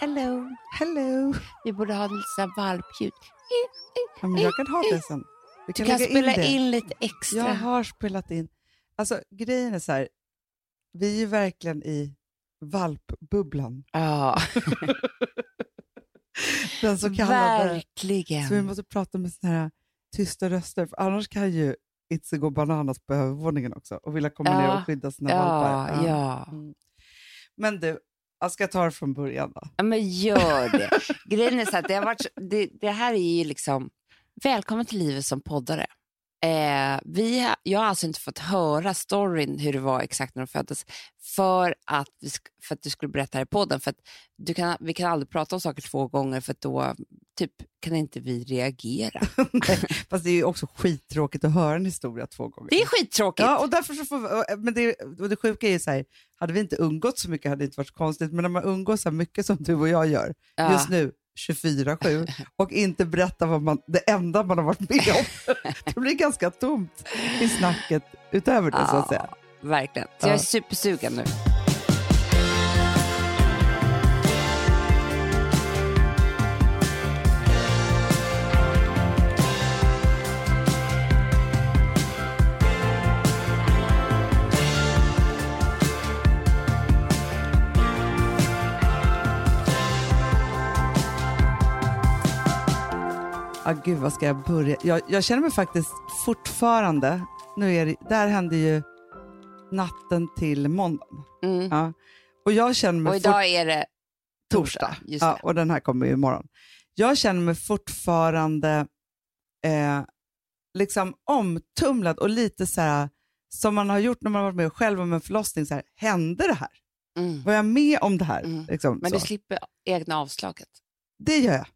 Hello. Hello. Vi borde ha lite här valpljud. Ja, men jag kan ha det sen. Vi Du kan spela det. in, lite extra. Jag har spelat in. Alltså grejen är så här, vi är ju verkligen i valpbubblan. Ja, Den så kallade. verkligen. Så vi måste prata med såna här tysta röster, för annars kan ju Itzy gå bananas på övervåningen också och vilja komma Ja, ner och skydda sina ja, valpar. ja. Mm. Men du, Alltså, jag ska ta det från början då. Ja, men gör det. Grejen är så att det, har varit, det, det här är ju liksom, välkommen till livet som poddare. Eh, vi, jag har alltså inte fått höra storyn hur det var exakt när de föddes för att, vi, för att du skulle berätta här i podden. För att du kan, vi kan aldrig prata om saker två gånger för då typ, kan inte vi reagera. Nej, fast det är ju också skittråkigt att höra en historia två gånger. Det är skittråkigt. Ja, och därför så får men det, och det sjuka är så här, hade vi inte umgått så mycket hade det inte varit så konstigt, men när man umgås så mycket som du och jag gör, Ja. just nu, 24-7, och inte berätta vad man, det enda man har varit med om, det blir ganska tomt i snacket utöver det så att säga. Verkligen. Så Ja. jag är supersugen nu. Ah, gud, vad ska jag börja? Jag, jag känner mig faktiskt fortfarande, nu är det, där hände ju natten till måndagen. Mm. Ja. Och jag känner mig Och idag är det torsdag. torsdag. Ja, och den här kommer ju imorgon. Jag känner mig fortfarande eh, liksom omtumlad och lite så här som man har gjort när man har varit med själv om en förlossning. Så här, hände det här? Mm. Var jag med om det här? Mm. Liksom, Men så. du slipper egna avslaget. Det gör jag.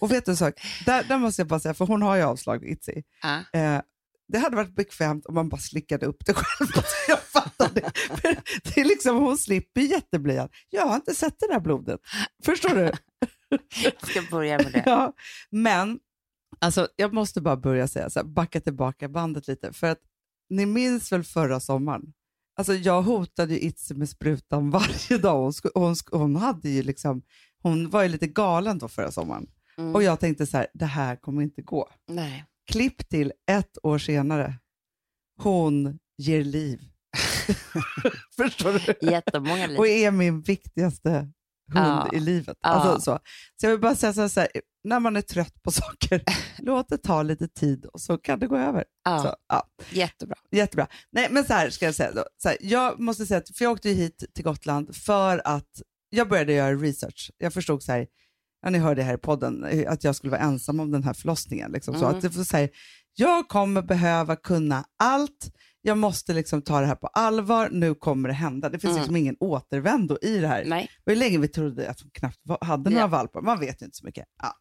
Och vet du en sak? Där, där måste jag bara säga, för hon har ju avslag, Itzy. Ja. Eh, det hade varit bekvämt om man bara slickade upp det själv. Jag fattar det. För det är liksom, hon slipper jätteblyan. Jag har inte sett det där blodet. Förstår du? Jag ska börja med det. Ja, men alltså, jag måste bara börja säga, så här, backa tillbaka bandet lite. För att ni minns väl förra sommaren? Alltså, jag hotade ju Itzy med sprutan varje dag. Hon, hon, hon, hade ju liksom, hon var ju lite galen då förra sommaren. Mm. Och jag tänkte så här, det här kommer inte gå. Nej. Klipp till ett år senare. Hon ger liv. Förstår du? Jättemånga liv. Och är min viktigaste hund Ja. i livet. Alltså, så. så jag vill bara säga så här, så här, när man är trött på saker, låt det ta lite tid och så kan det gå över. Ja, Så, ja, Jättebra. jättebra. Nej, men så här ska jag säga då. Så här, jag måste säga att, för jag åkte hit till Gotland för att jag började göra research. Jag förstod så här, ja, ni hörde här i podden, eh, att jag skulle vara ensam om den här förlossningen. Liksom, så Mm. att det får säga, jag kommer behöva kunna allt, jag måste liksom ta det här på allvar, nu kommer det hända. Det finns Mm. liksom ingen återvändo i det här. Nej. Det var länge vi trodde att hon knappt var- hade några Ja. valpar, man vet ju inte så mycket. Ja.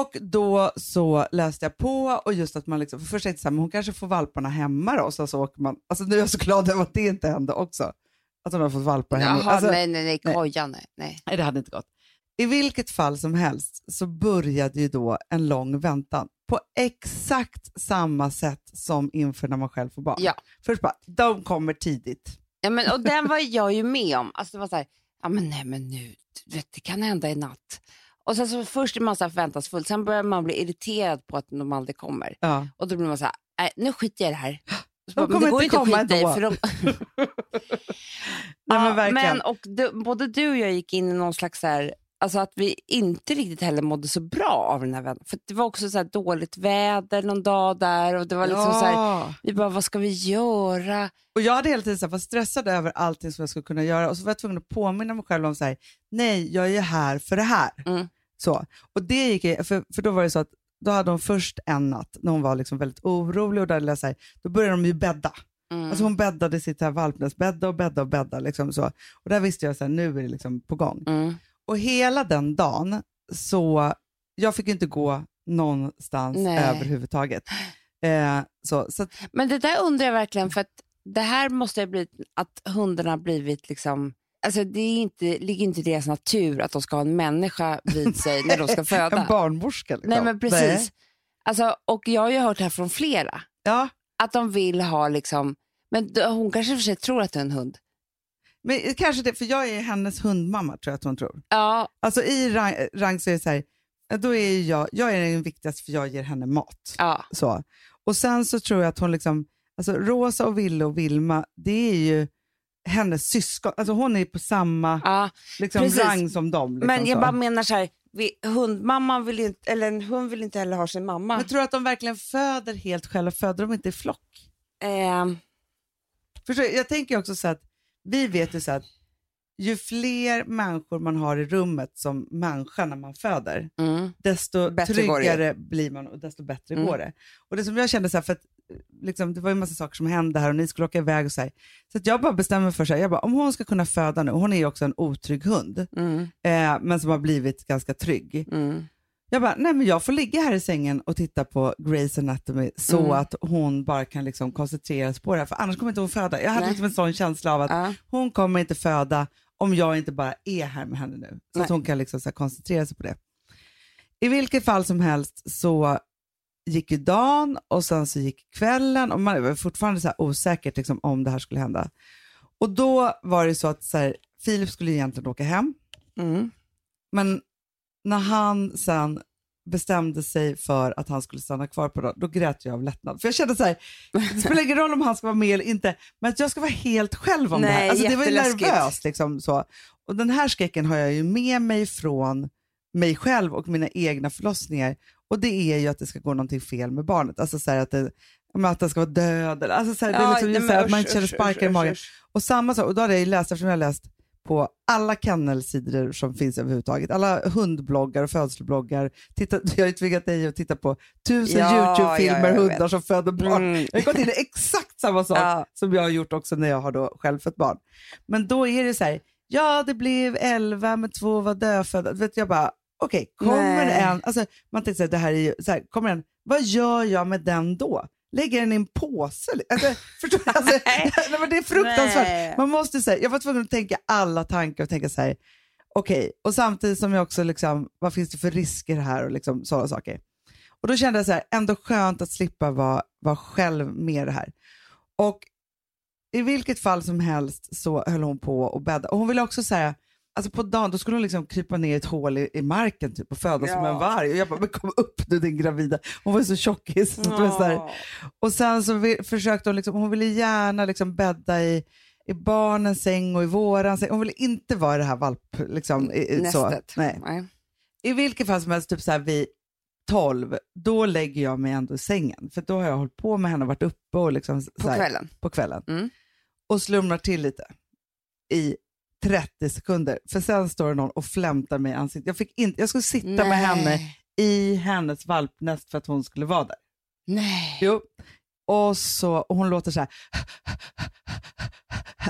Och då så läste jag på och just att man liksom, för först tänkte jag så här, men hon kanske får valparna hemma då, och så, så åker man, alltså nu är jag så glad över att det inte hände också. Att hon har fått valpar hemma. Jaha, Alltså, nej, nej, nej, nej. nej. Nej, det hade inte gått. I vilket fall som helst så började ju då en lång väntan på exakt samma sätt som inför när man själv får barn. Ja. Först bara, de kommer tidigt. Ja, men, och den var jag ju med om. Alltså, det var så här, ja men nej men nu, vet, det kan hända i natt. Och sen så först är man så förväntansfull, sen börjar man bli irriterad på att de aldrig kommer. Ja. Och då blir man så här, nej nu skiter jag i det här. De bara, men kommer det går inte komma i ändå. för de... Nej, men verkligen. men, och du, både du och jag gick in i någon slags så här, alltså att vi inte riktigt heller mådde så bra av den här väntan. För det var också så dåligt väder någon dag där och det var liksom så här, Ja. vi bara vad ska vi göra? Och jag hade hela tiden så här, var stressad över allting som jag skulle kunna göra och så var jag tvungen att påminna mig själv om så här, nej, jag är här för det här. Mm. Så. Och det gick för, för då var det så att då hade hon först en natt när hon var liksom väldigt orolig och där, så här, då började de ju bädda. Mm. Alltså hon bäddade sitt här valpnäs, bädda och bädda och bädda. Liksom så. Och där visste jag att nu är det liksom på gång. Mm. Och hela den dagen så, jag fick inte gå någonstans Nej. överhuvudtaget. Eh, så, så att, Men det där undrar jag verkligen, för att det här måste ha blivit att hundarna har blivit liksom Alltså det är inte, ligger inte i deras natur att de ska ha en människa vid sig när de ska föda. en barnmorska. Liksom. Nej men precis. Alltså, och jag har ju hört det här från flera. Ja, Att de vill ha liksom, men hon kanske för sig tror att det är en hund. Men kanske det, för jag är hennes hundmamma tror jag att hon tror. Ja, Alltså i rang, rang så är det så här, då är jag, jag är den viktigaste för jag ger henne mat. ja. Så. Och sen så tror jag att hon liksom, alltså Rosa och Ville och Vilma, det är ju hennes syskon, alltså hon är på samma ja. liksom, precis. rang som dem. Liksom Men jag så. bara menar så här, vi, hundmamman vill inte, eller en hund vill inte heller ha sin mamma. Men tror du att de verkligen föder helt själva, föder de inte i flock? Ehm, Förstår? Jag tänker också så att vi vet ju så att ju fler människor man har i rummet som människa när man föder, mm. desto Bättre tryggare blir man och desto bättre Mm. går det. Och det som jag kände, så här, för att, liksom, det var ju en massa saker som hände här och ni skulle åka iväg och så här. Så jag bara bestämmer för sig, jag bara, om hon ska kunna föda nu, hon är ju också en otrygg hund, Mm. eh, men som har blivit ganska trygg. Jag bara, nej men jag får ligga här i sängen och titta på Grey's Anatomy så Mm. att hon bara kan liksom koncentrera sig på det här, för annars kommer inte hon föda. Jag hade Nej. liksom en sån känsla av att Ja. hon kommer inte föda om jag inte bara är här med henne nu. Så att Nej. hon kan liksom så koncentrera sig på det. I vilket fall som helst så gick ju dagen och sen så gick kvällen och man var fortfarande så osäkert liksom om det här skulle hända. Och då var det så att så här, Filip skulle egentligen åka hem, Mm. men när han sen bestämde sig för att han skulle stanna kvar på dagen, då grät jag av lättnad. För jag kände så här, det spelar ingen roll om han ska vara med eller inte, men att jag ska vara helt själv om det här. Nej, Alltså, det var ju nervöst. Liksom, så. Och den här skräcken har jag ju med mig från mig själv och mina egna förlossningar. Och det är ju att det ska gå någonting fel med barnet. Alltså så att, det, att den ska vara död. Alltså så här, det är liksom nej, men att man känner sparkar i magen. Och samma sak, och då hade jag ju läst, eftersom jag läst på alla kennelsidor som finns överhuvudtaget, alla hundbloggar och födelsebloggar. Titta, jag har ju tvingat dig att titta på tusen Ja, YouTube-filmer, ja, hundar vet. som föder barn. Mm. Jag har gått in i exakt samma sak Ja. som jag har gjort också när jag har då själv fött barn. Men då är det så här, ja det blev elva men två var dödfödda. Vet jag bara, okej, kommer Nej. en, alltså man tänker så här, det här är ju, så här, kommer en, vad gör jag med den då? Lägger den i en påse? Alltså, förstår du? Alltså, Nej. men det är fruktansvärt. Nej. Man måste säga, jag var tvungen att tänka alla tankar och tänka så här, okej, och samtidigt som jag också liksom, vad finns det för risker här och liksom sådana saker. Och då kände jag så här, ändå skönt att slippa vara, vara själv med det här. Och i vilket fall som helst så höll hon på och bädda. Och hon ville också säga, alltså på dagen då skulle hon liksom krypa ner i ett hål i, i marken typ och föda som Ja. en varg. Och jag bara, men kom upp nu din gravida. Hon var ju så tjockis. Så var så Ja. och sen så vi, försökte hon, liksom, hon ville gärna liksom bädda i, i barnens säng och i våran säng. Hon ville inte vara i det här valp... Liksom, i, i, så. Nej. Nej. I vilket fall som helst, typ så här vid 12, då lägger jag mig ändå i sängen. För då har jag hållit på med henne och varit uppe och liksom, så På här, kvällen. på kvällen. Mm. Och slumrar till lite i 30 sekunder. För sen står det någon och flämtar mig i ansiktet. Jag, fick inte, jag skulle sitta med Nej. henne i hennes valpnäst för att hon skulle vara där. Nej. Jo. Och, så, och hon låter så här,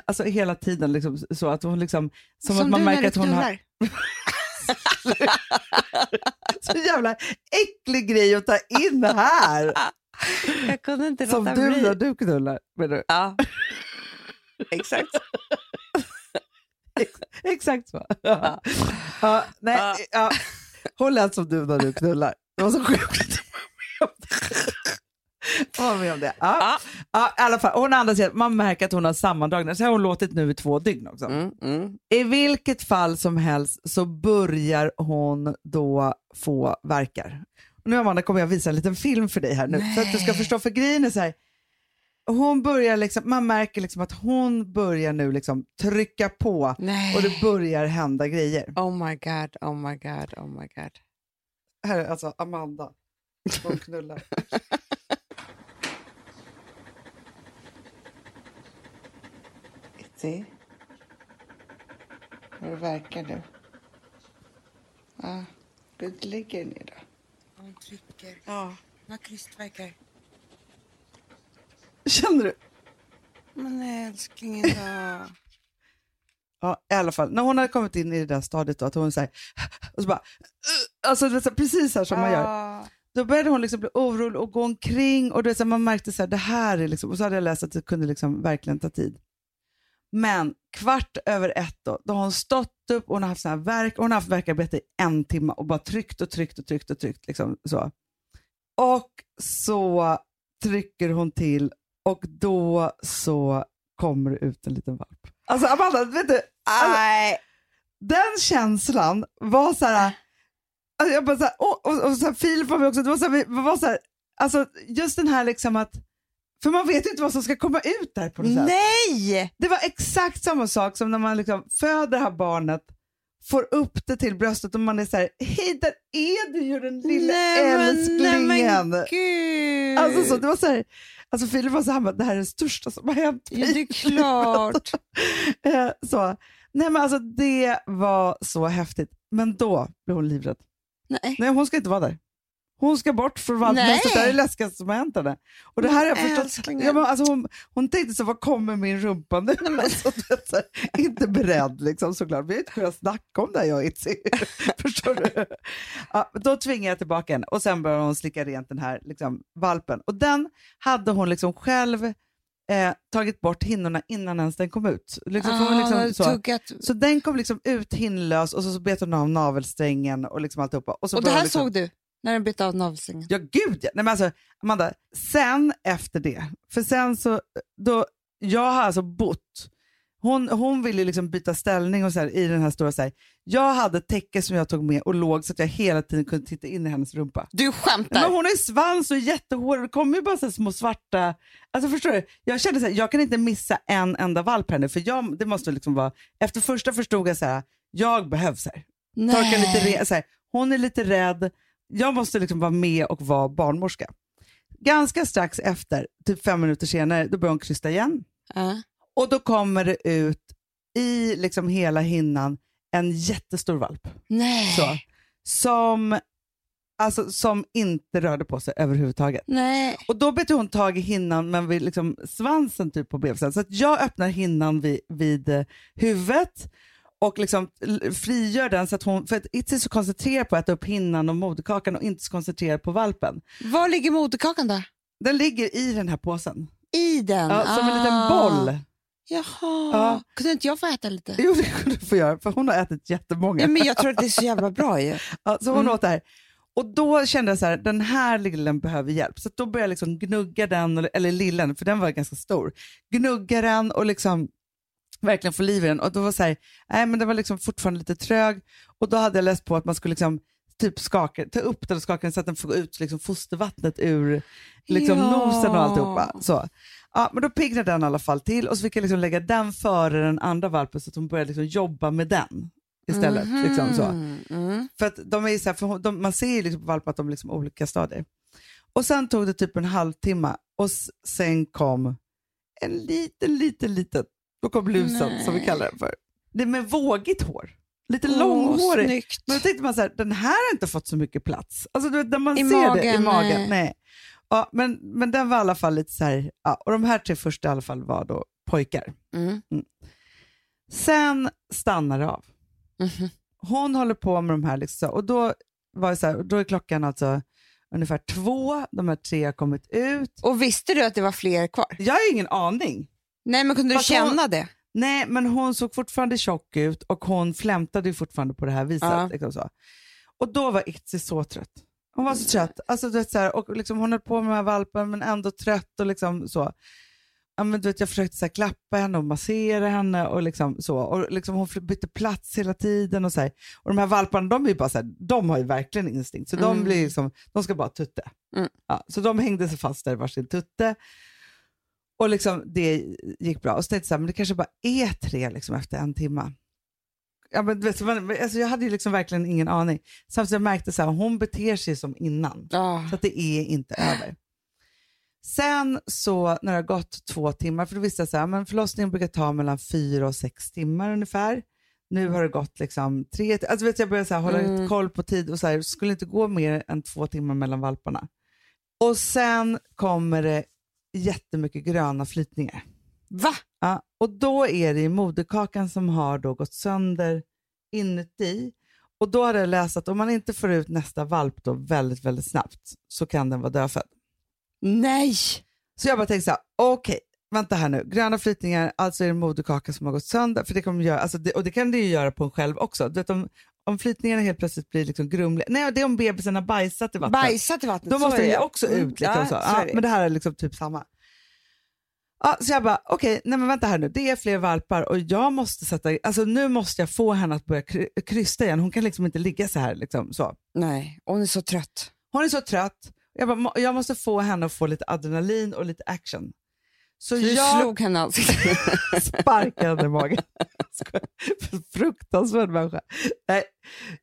alltså hela tiden liksom, så att hon liksom, som, att man märker att hon har knullar. så jävla äcklig grej att ta in här. Jag kunde inte som du bli. när du knullar. menar du? Ja. Exakt. Exakt så. Ja. Ja, nej, Ja. Hon lät som du när du knullar. Det var så sjukt. Var med om det. Ja. Ja. Ja, i alla fall, hon andas, helt- man märker att hon har sammandragningar. Så har hon låtit nu i två dygn också. Mm, mm. I vilket fall som helst så börjar hon då få verkar. Nu Amanda kommer jag visa en liten film för dig här nu. Så att du ska Nej. förstå, för grejen är så här. Hon börjar liksom, man märker liksom att hon börjar nu liksom trycka på Nej. och det börjar hända grejer. Oh my god, oh my god, oh my god. Här är alltså Amanda. Hon knullar. Se. Hur verkar nu. Ja, det ligger ner då. Hon trycker. Ja. Vad krystverkar. Känner du? Men älsklingen då. Ja, i alla fall. När hon har kommit in i det där stadiet då, att hon säger och så bara, "Ugh", alltså så- precis så här som man gör. Då började hon liksom bli orolig och gå omkring och det, så här, man märkte så här, det här är liksom, och så hade jag läst att det kunde liksom verkligen ta tid. Men kvart över ett då, då har hon stått upp och hon har haft så här verk, och hon har haft verkarbete i en timme och bara tryckt och tryckt och tryckt och tryckt. Liksom, så. Och så trycker hon till och då så kommer det ut en liten valp. Alltså Amanda, vet du, alltså, Nej. den känslan var så här, alltså jag bara så här, och, och, och så här, Filip var med också, det var så här, vi var så här, alltså just den här liksom att, för man vet ju inte vad som ska komma ut där på något sätt. Nej! Det var exakt samma sak som när man liksom föder det här barnet, får upp det till bröstet och man är så här, hej där är du ju den lilla älsklingen. Nej, men gud. Alltså så, det var så här, alltså Filip var så här, han bara, det här är det största som har hänt Ja, det är klart. Eh, så. Nej men alltså det var så häftigt. Men då blev hon livrädd. Nej. Nej hon ska inte vara där. Hon ska bort från Nej. valpnästet, det här är det läskigaste som har hänt henne. Och det här har jag Men förstått. Ja, men alltså hon, hon tänkte så, vad kommer min rumpa nu? Alltså, du vet, så här, inte beredd liksom, såklart. Vi har inte kunnat snacka om det här jag och Itzy. Förstår du? Ja, då tvingade jag tillbaka henne och sen började hon slicka rent den här liksom, valpen. Och den hade hon liksom själv eh, tagit bort hinnorna innan ens den kom ut. Liksom, Ah, liksom, så. tuggat. så den kom liksom ut hinnlös och så, så bet hon av navelsträngen och liksom alltihopa. Och, så Och det här liksom, såg du när den bytte av navelsträngen? Ja, gud ja. Nej, men alltså, Amanda, sen efter det, för sen så, då, jag har alltså bott, hon, hon ville liksom byta ställning och så här, i den här stora, så här, jag hade ett täcke som jag tog med och låg så att jag hela tiden kunde titta in i hennes rumpa. Du skämtar? men hon har ju svans och jättehår och det kommer ju bara så här små svarta, alltså förstår du? Jag kände så här, jag kan inte missa en enda valp här nu för jag, det måste liksom vara, efter första förstod jag så här, jag behövs här. Torka lite re- så här, hon är lite rädd, jag måste liksom vara med och vara barnmorska. Ganska strax efter, typ fem minuter senare, då börjar hon krysta igen. Ja. Och då kommer det ut i liksom hela hinnan en jättestor valp. Nej. Så, som, alltså, som inte rörde på sig överhuvudtaget. Nej. Och då bet hon tag i hinnan men vid liksom svansen typ på bebisen. Så att jag öppnar hinnan vid, vid eh, huvudet och liksom frigör den så att hon, för att Itzy är så koncentrerad på att äta upp hinnan och moderkakan och inte så koncentrerad på valpen. Var ligger moderkakan då? Den ligger i den här påsen, I den? ja, som en liten Ah. boll. Jaha. Ja. Kunde inte jag få äta lite? Jo det kunde du få göra för hon har ätit jättemånga. Ja, men jag tror att det är så jävla bra ju. Ja, så hon Mm. åt det här. Och då kände jag så här, den här lillen behöver hjälp. Så då började jag liksom gnugga den, eller lillen, för den var ganska stor. Gnugga den och liksom verkligen få liv i den. Och då var så här, nej men den var liksom fortfarande lite trög. Och då hade jag läst på att man skulle liksom typ skaka, ta upp den och skaka den så att den får ut liksom fostervattnet ur liksom Ja. nosen och alltihopa. Så. Ja, men då piggnade den i alla fall till och så fick jag liksom lägga den före den andra valpen så att hon började liksom jobba med den istället. Liksom så. Mm. För att de är så här, för de, man ser ju liksom på valpar att de är liksom olika stadier. Och sen tog det typ en halvtimme och sen kom en liten, liten, liten, då kom lusen som vi Nej. kallar den för. Det är med vågigt hår. Lite Åh, långhårig. snyggt. Men då tänkte man så här, den här har inte fått så mycket plats. Alltså du vet, när man I ser det i magen, magen. nej. Nej. Ja, men, men den var i alla fall lite så här, ja, och de här tre första i alla fall var då pojkar. Mm. Sen stannar det av. Mhm. hon håller på med de här liksom, och då, var det så här, då är klockan alltså ungefär två, de här tre har kommit ut. Och visste du att det var fler kvar? Jag har ingen aning. Nej, men kunde du Fast känna hon- det? Nej, men hon såg fortfarande tjock ut och hon flämtade ju fortfarande på det här viset. Ja. Liksom så. Och då var Itzy så trött. Hon var så trött. Alltså, du vet, så här, och liksom, hon höll på med de här valpen men ändå trött och liksom så. Ja, men, du vet, jag försökte så här, klappa henne och massera henne och liksom så. Och liksom, hon bytte plats hela tiden. Och, så här. och de här valparna, de, är ju bara så här, de har ju verkligen instinkt. Så de, Mm. blir liksom, de ska bara tutte. Mm. Ja, så de hängde sig fast där i varsin tutte. Och liksom, det gick bra. Och så tänkte jag så här, men det kanske bara är tre liksom, efter en timme. Ja, men, vet, man, alltså, jag hade ju liksom verkligen ingen aning. Samtidigt jag märkte att hon beter sig som innan. Ja. Så att det är inte över. Sen så när det har gått två timmar, för då visste jag så här, men förlossningen brukar ta mellan fyra och sex timmar ungefär. Nu har det gått liksom tre, alltså vet jag började så här, hålla Mm. koll på tid och så här, skulle inte gå mer än två timmar mellan valparna. Och sen kommer det jättemycket gröna flytningar. Va? Ja, och då är det moderkakan som har då gått sönder inuti. Och då har jag läst att om man inte får ut nästa valp då väldigt, väldigt snabbt så kan den vara dödfödd. Nej! Så jag bara tänkte så här, okej, vänta här nu, gröna flytningar, alltså är det moderkakan som har gått sönder, för det kommer göra, alltså det, och det kan det ju göra på en själv också. Du vet, om, om flytningarna helt plötsligt blir liksom grumliga, nej det är om bebisen har bajsat i vattnet. Bajsat i vattnet. Då måste den ju också Mm. ut. Liksom, Ja, så. Ja, men det här är liksom typ samma. Ja, så jag bara, okej, nej men vänta här nu, det är fler valpar och jag måste sätta, alltså nu måste jag få henne att börja kry- krysta igen. Hon kan liksom inte ligga så här. Liksom, så. Nej, hon är så trött. Hon är så trött. Jag, bara, "Må- jag måste få henne att få lite adrenalin och lite action. Så Du jag slog henne ansiktet. sparkade henne i magen. Fruktansvärd människa. Nej.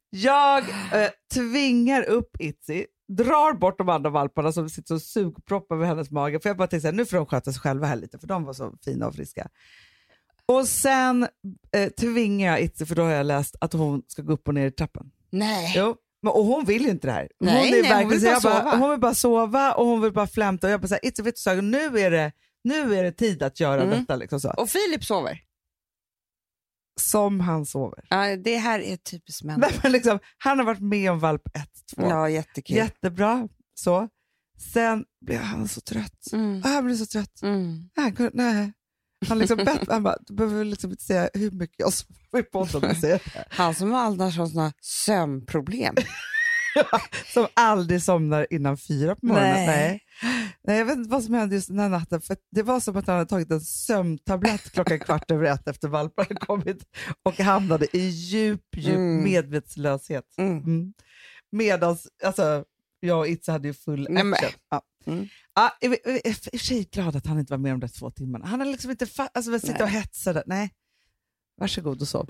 Jag eh, tvingar upp Itzy, drar bort de andra valparna som sitter och sugproppar över hennes mage. För jag bara tänkte så här, nu får de sköta sig själva här lite, för de var så fina och friska. Och sen eh, tvingar jag Itzy, för då har jag läst att hon ska gå upp och ner i trappen. Nej. Jo. Men, och hon vill ju inte det här. Hon, Nej, är nej, hon vill så bara bara, sova. hon vill bara sova och hon vill bara flämta. Och jag bara så här, Itzy, vet du, så, nu, är det, nu är det tid att göra Mm. detta. Liksom så. Och Filip sover. Som han sover. Ja, det här är typiskt män. Nej, men liksom, han har varit med om valp 1, 2. Ja, jättekul. Jättebra. Så. Sen blev han så trött. Mm. Ah, Han blev så trött. Mm. Han, kunde, nej. han liksom bett, han bara, du behöver liksom inte säga hur mycket jag sover i podden. Han som annars har såna sömnproblem. Som aldrig somnar innan fyra på morgonen. Nej. Nej. Nej, jag vet inte vad som hände just den här natten. För det var som att han hade tagit en sömntablett klockan kvart över ett efter valpen hade kommit och hamnade i djup, djup Mm. medvetslöshet. Mm. Mm. Medan alltså, jag och Itze hade ju full Nej, action. Ja. Mm. Ja, i, i, i, och för sig glad att han inte var med de där två timmarna. Han har liksom inte fa- alltså, sitta och hetsa. där. Nej. Varsågod och sov.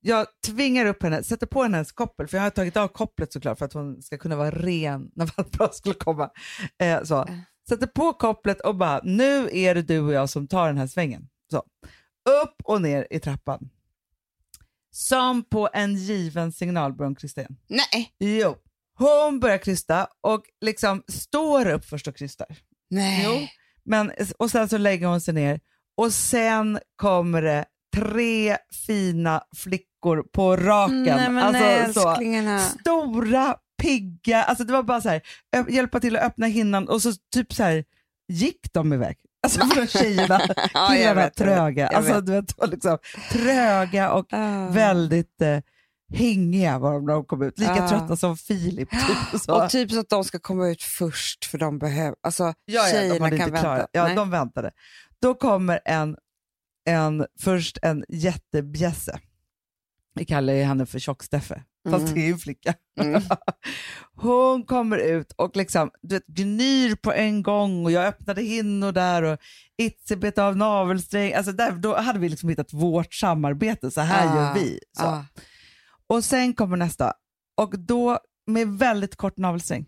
Jag tvingar upp henne, sätter på henne hennes koppel, för jag har tagit av kopplet såklart för att hon ska kunna vara ren när Valpbra skulle komma. Eh, så. Sätter på kopplet och bara, nu är det du och jag som tar den här svängen. Så. Upp och ner i trappan. Som på en given signal, Brun Kristén. Nej. Jo. Hon börjar krysta och liksom står upp först och krystar. Nej. Jo. Men, och sen så lägger hon sig ner och sen kommer det tre fina flickor på raken. Nej alltså, så, stora, pigga, alltså det var bara så här, hjälpa till att öppna hinnan och så typ så här gick de iväg. Alltså för de tjejerna, Ja, killarna jag tröga. alltså, du vet, liksom, tröga och Ah. väldigt eh, hängiga var de när de kom ut. Lika Ah. trötta som Filip. Typ, så. Och typ så att de ska komma ut först för de behöver, alltså Ja, ja, tjejerna kan vänta. klarat. Ja, Nej. de väntade. Då kommer en, en, först en jättebjässe. Vi kallar ju henne för Tjock-Steffe, fast Mm. det är ju en flicka. Mm. Hon kommer ut och liksom, du vet, gnyr på en gång och jag öppnade hinnor där och Itzy bet av navelsträng. Alltså där, då hade vi liksom hittat vårt samarbete, så här Ah, gör vi. Ah. Och sen kommer nästa och då med väldigt kort navelsträng.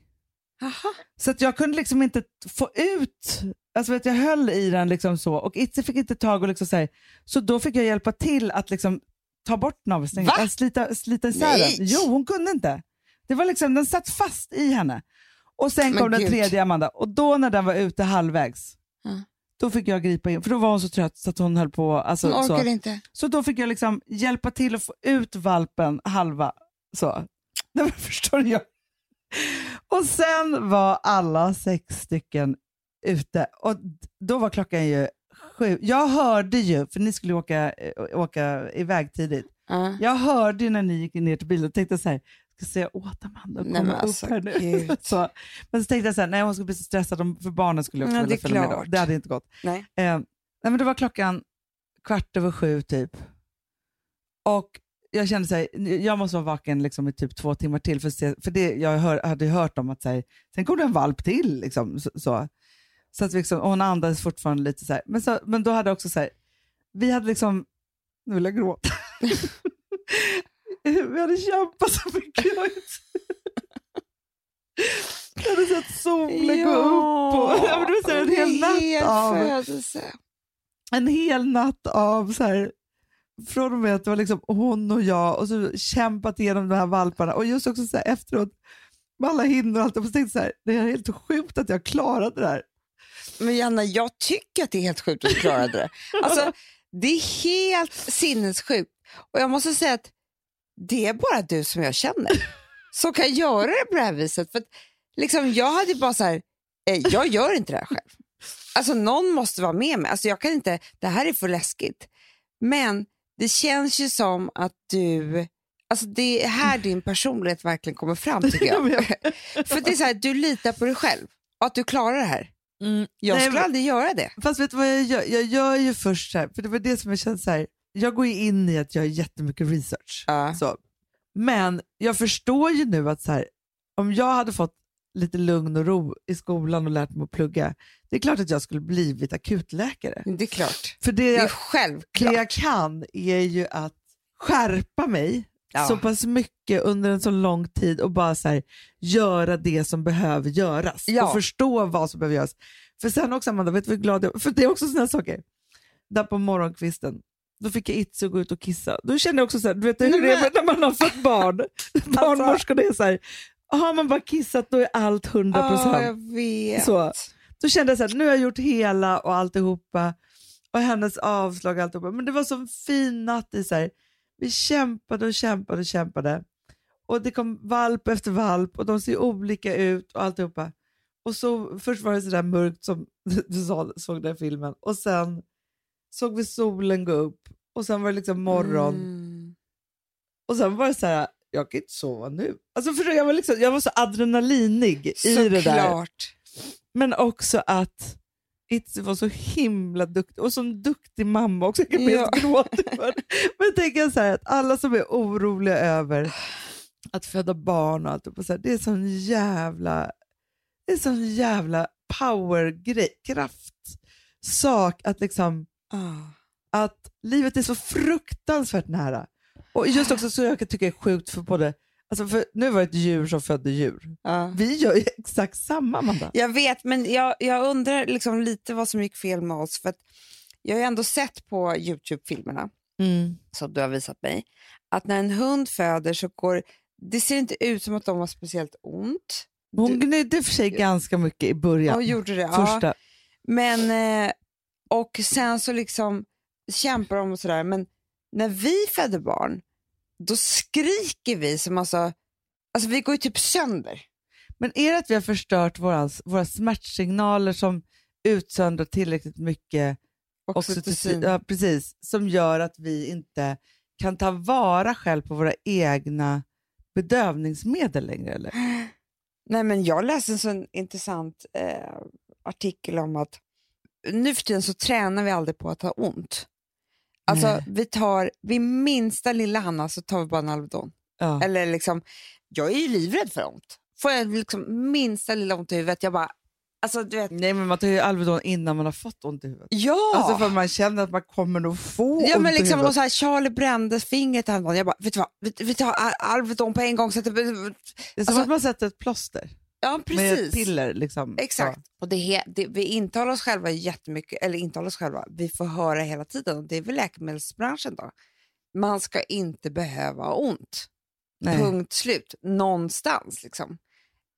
Aha. Så att jag kunde liksom inte få ut, alltså vet, jag höll i den liksom så och Itzy fick inte tag och liksom så här, så då fick jag hjälpa till att liksom ta bort navelsträngen, att slita, slita isär den. Jo, hon kunde inte. Det var liksom, den satt fast i henne. Och sen Men kom den gud. tredje Amanda och då när den var ute halvvägs, Ja. då fick jag gripa in, för då var hon så trött så att hon höll på. Alltså, Hon så. inte. Så då fick jag liksom hjälpa till att få ut valpen halva. Så. Nej, förstår du? Jag. Och sen var alla sex stycken ute och då var klockan ju sju. Jag hörde ju, för ni skulle åka, eh, åka iväg tidigt, Ja. jag hörde ju när ni gick ner till bilen och tänkte så här, ska jag säga åt Amanda att Nej, komma men upp alltså, här nu? så, men så tänkte jag så här, nej hon skulle bli så stressad, för barnen skulle också Ja, vilja följa med. Då. Det hade inte gått. Nej. Eh, nej, men det var klockan kvart över sju typ. Och jag kände så här, jag måste vara vaken liksom i typ två timmar till. För, se, för det, jag hör, hade hört om att så här, sen kom det en valp till. Liksom, så, så. Så att vi liksom, hon andades fortfarande lite så här. Men, så, men då hade också så här, vi hade liksom, nu vill jag gråta. vi hade kämpat så mycket. Jag, jag hade sett solen gå upp. Och, ja, men det var här, en hel natt av födelse. en hel natt av så här, från och med att det var liksom hon och jag och så kämpat igenom de här valparna och just också så här efteråt med alla hinnor och allt. Så tänkte jag så här, det är helt sjukt att jag klarade det här. Men Janna, jag tycker att det är helt sjukt att du klarade det. Alltså, det är helt sinnessjukt. Och jag måste säga att det är bara du som jag känner som kan göra det på det här viset. För att, liksom, jag hade bara så här, eh, jag gör inte det här själv. Alltså någon måste vara med mig. Alltså, jag kan inte, det här är för läskigt. Men det känns ju som att du, alltså det är här din personlighet verkligen kommer fram tycker jag. För det är så här, du litar på dig själv. och att du klarar det här. Jag Nej, skulle men- aldrig göra det. Fast vet du vad jag gör? Jag gör ju först så här, för det var det som jag kände så här, jag går ju in i att jag gör jättemycket research. Ja. Så. Men jag förstår ju nu att så här, om jag hade fått lite lugn och ro i skolan och lärt mig att plugga, det är klart att jag skulle blivit akutläkare. Det är klart. För det Det är jag, det självklart. jag kan är ju att skärpa mig Ja. så pass mycket under en så lång tid och bara så här, göra det som behöver göras Ja. och förstå vad som behöver göras. För sen också Amanda, vet du vad glad jag För det är också sådana saker. Där på morgonkvisten, då fick jag och gå ut och kissa. Då kände jag också så här, du vet hur det är när man har fått barn. Barnmorskorna är så här, har man bara kissat då är allt 100 procent. Vet. Så. Då kände jag så här, nu har jag gjort hela och alltihopa och hennes avslag och alltihopa. Men det var så en fin natt i så här, vi kämpade och kämpade och kämpade. Och det kom valp efter valp och de ser olika ut och alltihopa. Och så, först var det så där mörkt som du sa, såg den filmen och sen såg vi solen gå upp och sen var det liksom morgon Mm. och sen var det så här, jag kan inte sova nu. Alltså för jag, var liksom, jag var så adrenalinig i det där. Såklart. Men också att Itzy var så himla duktig och så en duktig mamma också. Jag kan Ja. för det. Men jag tänker så här att alla som är oroliga över att föda barn och allt, och så här, det är sån jävla, det är sån jävla powergrej, kraftsak att liksom Ah. att livet är så fruktansvärt nära. Och just också så jag kan tycka är sjukt för både, alltså nu var det ett djur som födde djur. Ja. Vi gör ju exakt samma Amanda. Jag vet, men jag, jag undrar liksom lite vad som gick fel med oss. För jag har ju ändå sett på Youtube-filmerna Mm. som du har visat mig, att när en hund föder så går det ser inte ut som att de har speciellt ont. Hon gnydde för sig ganska mycket i början. Ja, gjorde det. Ja. Första. Men, eh, och sen så liksom kämpar de och sådär. Men när vi föder barn, då skriker vi som alltså, alltså vi går ju typ sönder. Men är det att vi har förstört våra, våra smärtsignaler som utsöndrar tillräckligt mycket oxytocin, ja, precis, som gör att vi inte kan ta vara själv på våra egna bedövningsmedel längre? Eller? Nej, men jag läste en sån intressant eh, artikel om att nu för tiden så tränar vi aldrig på att ha ont. Alltså Nej. vi tar, vid minsta lilla Hanna så tar vi bara en Alvedon. Ja. Eller liksom, jag är ju livrädd för ont. Får jag liksom minsta lilla ont i huvudet, jag bara, alltså du vet, Nej, men man tar ju Alvedon innan man har fått ont i huvudet. ja! Alltså för man känner att man kommer nog få Ja ont men i liksom, och huvudet. så här, Charlie brände fingret häromdagen. Jag bara, vet du vad, vi, vi tar Al- Alvedon på en gång. Så att det, Det är som alltså- att man sätter ett plåster ja med precis. piller. Liksom. Exakt. Och det, det, vi intalar oss själva jättemycket, eller intalar oss själva, vi får höra hela tiden. Och det är väl läkemedelsbranschen då. Man ska inte behöva ha ont. Nej. Punkt slut. Någonstans liksom.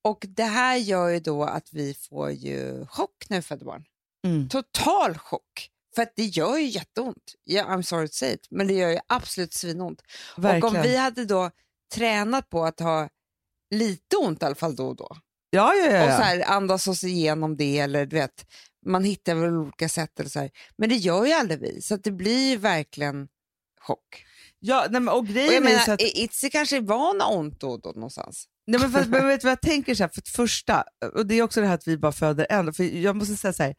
Och det här gör ju då att vi får ju chock när vi föder barn. Mm. Total chock. För att det gör ju jätteont. Yeah, I'm sorry to say it, men det gör ju absolut svinont. Och Verkligen. om vi hade då tränat på att ha lite ont i alla fall då och då Ja, ja, ja. och så här, andas oss igenom det eller du vet, man hittar väl olika sätt eller så här. Men det gör ju aldrig vi, så att det blir ju verkligen chock. ja nej, men, och Och grejen jag är ju menar, så att Itzy kanske är van ont då och då någonstans. Nej, men, fast, men vet du vad jag tänker? Så här, för det första, och det är också det här att vi bara föder en. För jag måste säga så här,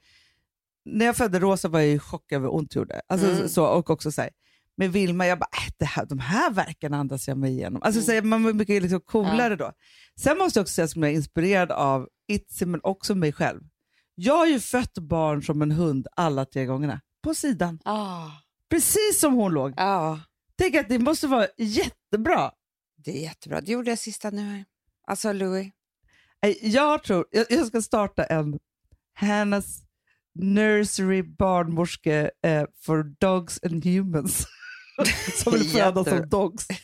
när jag födde Rosa var jag i chock över hur ont det gjorde. Alltså, Mm. så, och också så här, med Vilma, jag bara, äh, det här, de här verkarna andas jag mig igenom. Alltså, Mm. så man var mycket liksom, coolare då. Sen måste jag också säga som jag är inspirerad av Itzy, men också mig själv. Jag har ju fött barn som en hund alla tre gångerna, på sidan. Ah. Precis som hon låg. Ja, Tänk att det måste vara jättebra. det är jättebra. Det gjorde jag sista nu här. Alltså Louis. Nej, Jag tror, jag, jag ska starta en Hannas Nursery barnmorske eh, for dogs and humans. som vill föda Jättebra. som dogs.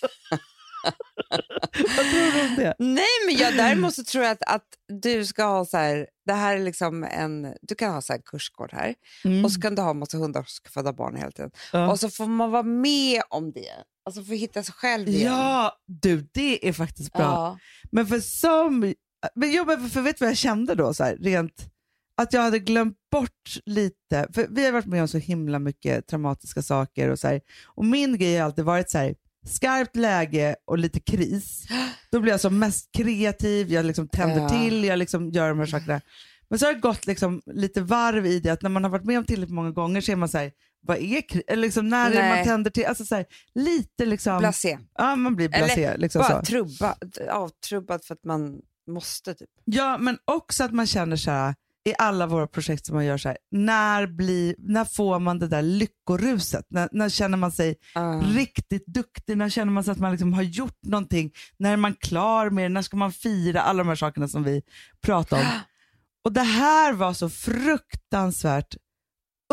Vad tror du om det? Nej, men jag däremot så tror jag att, att du ska ha så här, det här är liksom en, du kan ha så här kursgård här och så kan du ha massa hundar som ska föda barn hela tiden. Mm. Ja. Och så får man vara med om det, alltså få hitta sig själv igen. Ja, du det är faktiskt bra. Ja. Men för som, men jag, men för vet du vad jag kände då? Så här, rent, att jag hade glömt bort lite, för vi har varit med om så himla mycket traumatiska saker och så här, och min grej har alltid varit så här, skarpt läge och lite kris. Då blir jag som mest kreativ, jag liksom tänder Ja. till, jag liksom gör de här sakerna. Men så har det gått liksom lite varv i det, att när man har varit med om tillräckligt många gånger så är man så här, vad är kri- eller liksom, när är man tänder till? Alltså så här, lite liksom, Blasé. ja man blir blasé. Eller liksom Bara så. trubba, avtrubbad för att man måste typ. Ja, men också att man känner så här, i alla våra projekt som man gör så här, när, blir, när får man det där lyckoruset? När, när känner man sig Ah. riktigt duktig? När känner man sig att man liksom har gjort någonting? När är man klar med det? När ska man fira? Alla de här sakerna som vi pratar om. Och det här var så fruktansvärt